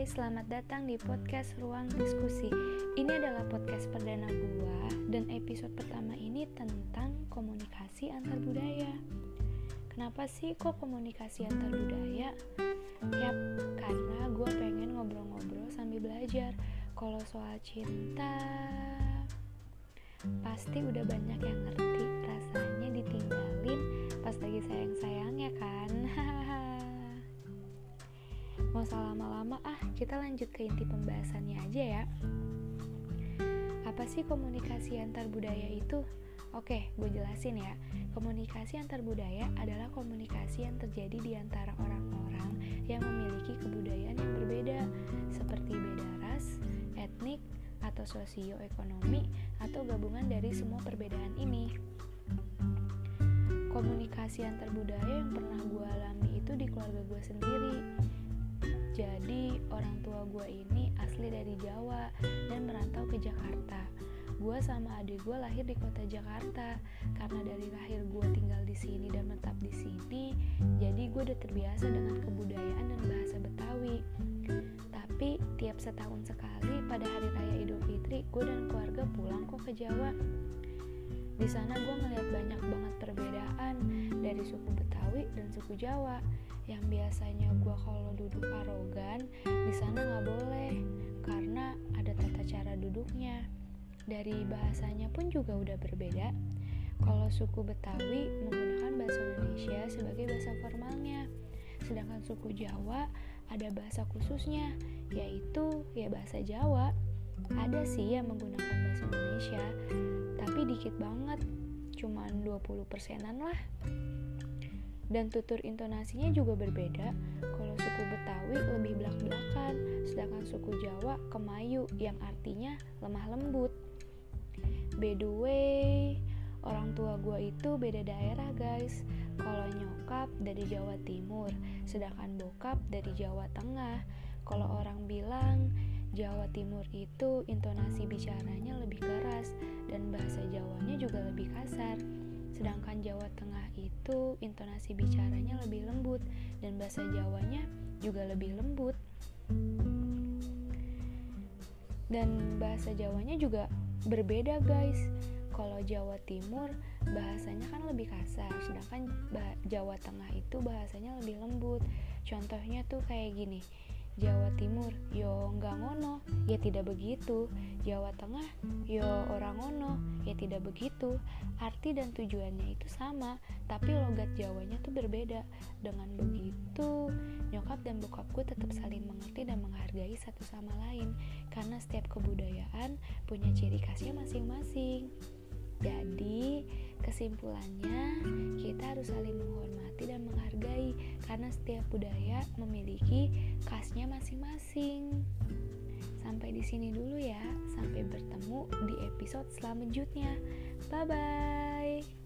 Selamat datang di podcast Ruang Diskusi. Ini adalah podcast perdana gua dan episode pertama ini tentang komunikasi antar budaya. Kenapa sih kok komunikasi antar budaya? Yap, karena gue pengen ngobrol-ngobrol sambil belajar. Kalau soal cinta, pasti udah banyak yang ngerti rasanya ditinggalin pas lagi sayang-sayangnya kan. Mau salah lama-lama ah, kita lanjut ke inti pembahasannya aja ya. Apa sih komunikasi antar budaya itu? Oke, gue jelasin ya. Komunikasi antar budaya adalah komunikasi yang terjadi di antara orang-orang yang memiliki kebudayaan yang berbeda, seperti beda ras, etnik, atau sosioekonomi, atau gabungan dari semua perbedaan ini. Komunikasi antar budaya yang pernah gue alami itu di keluarga gue sendiri tua gue ini asli dari Jawa dan merantau ke Jakarta. Gue sama adik gue lahir di kota Jakarta. Karena dari lahir gue tinggal di sini dan menetap di sini, jadi gue udah terbiasa dengan kebudayaan dan bahasa Betawi. Tapi tiap setahun sekali pada hari raya Idul Fitri, gue dan keluarga pulang kok ke Jawa. Di sana gue ngeliat banyak banget perbedaan dari suku Betawi dan suku Jawa yang biasanya gue kalau duduk arogan di sana nggak boleh karena ada tata cara duduknya. Dari bahasanya pun juga udah berbeda. Kalau suku Betawi menggunakan bahasa Indonesia sebagai bahasa formalnya sedangkan suku Jawa ada bahasa khususnya yaitu ya bahasa Jawa. Ada sih yang menggunakan bahasa Indonesia tapi dikit banget cuman 20 persenan lah dan tutur intonasinya juga berbeda. Kalau suku Betawi lebih belak-belakan, sedangkan suku Jawa kemayu yang artinya lemah lembut. By the way, orang tua gue itu beda daerah guys. Kalau nyokap dari Jawa Timur, sedangkan bokap dari Jawa Tengah. Kalau orang bilang Jawa Timur itu intonasi bicaranya lebih keras dan bahasa Jawanya juga lebih kasar Sedangkan Jawa Tengah itu intonasi bicaranya lebih lembut dan bahasa Jawanya juga lebih lembut. Dan bahasa Jawanya juga berbeda, guys. Kalau Jawa Timur bahasanya kan lebih kasar, sedangkan Jawa Tengah itu bahasanya lebih lembut. Contohnya tuh kayak gini. Jawa Timur yo nggak ngono ya tidak begitu. Jawa Tengah yo orang ngono ya tidak begitu. Arti dan tujuannya itu sama tapi logat Jawanya tuh berbeda. Dengan begitu nyokap dan bokapku tetap saling mengerti dan menghargai satu sama lain. Karena setiap kebudayaan punya ciri khasnya masing-masing. Jadi kesimpulannya kita harus saling menghormati dan menghargai. Karena setiap budaya memiliki khasnya masing-masing. Sampai di sini dulu ya. Sampai bertemu di episode selanjutnya. Bye bye.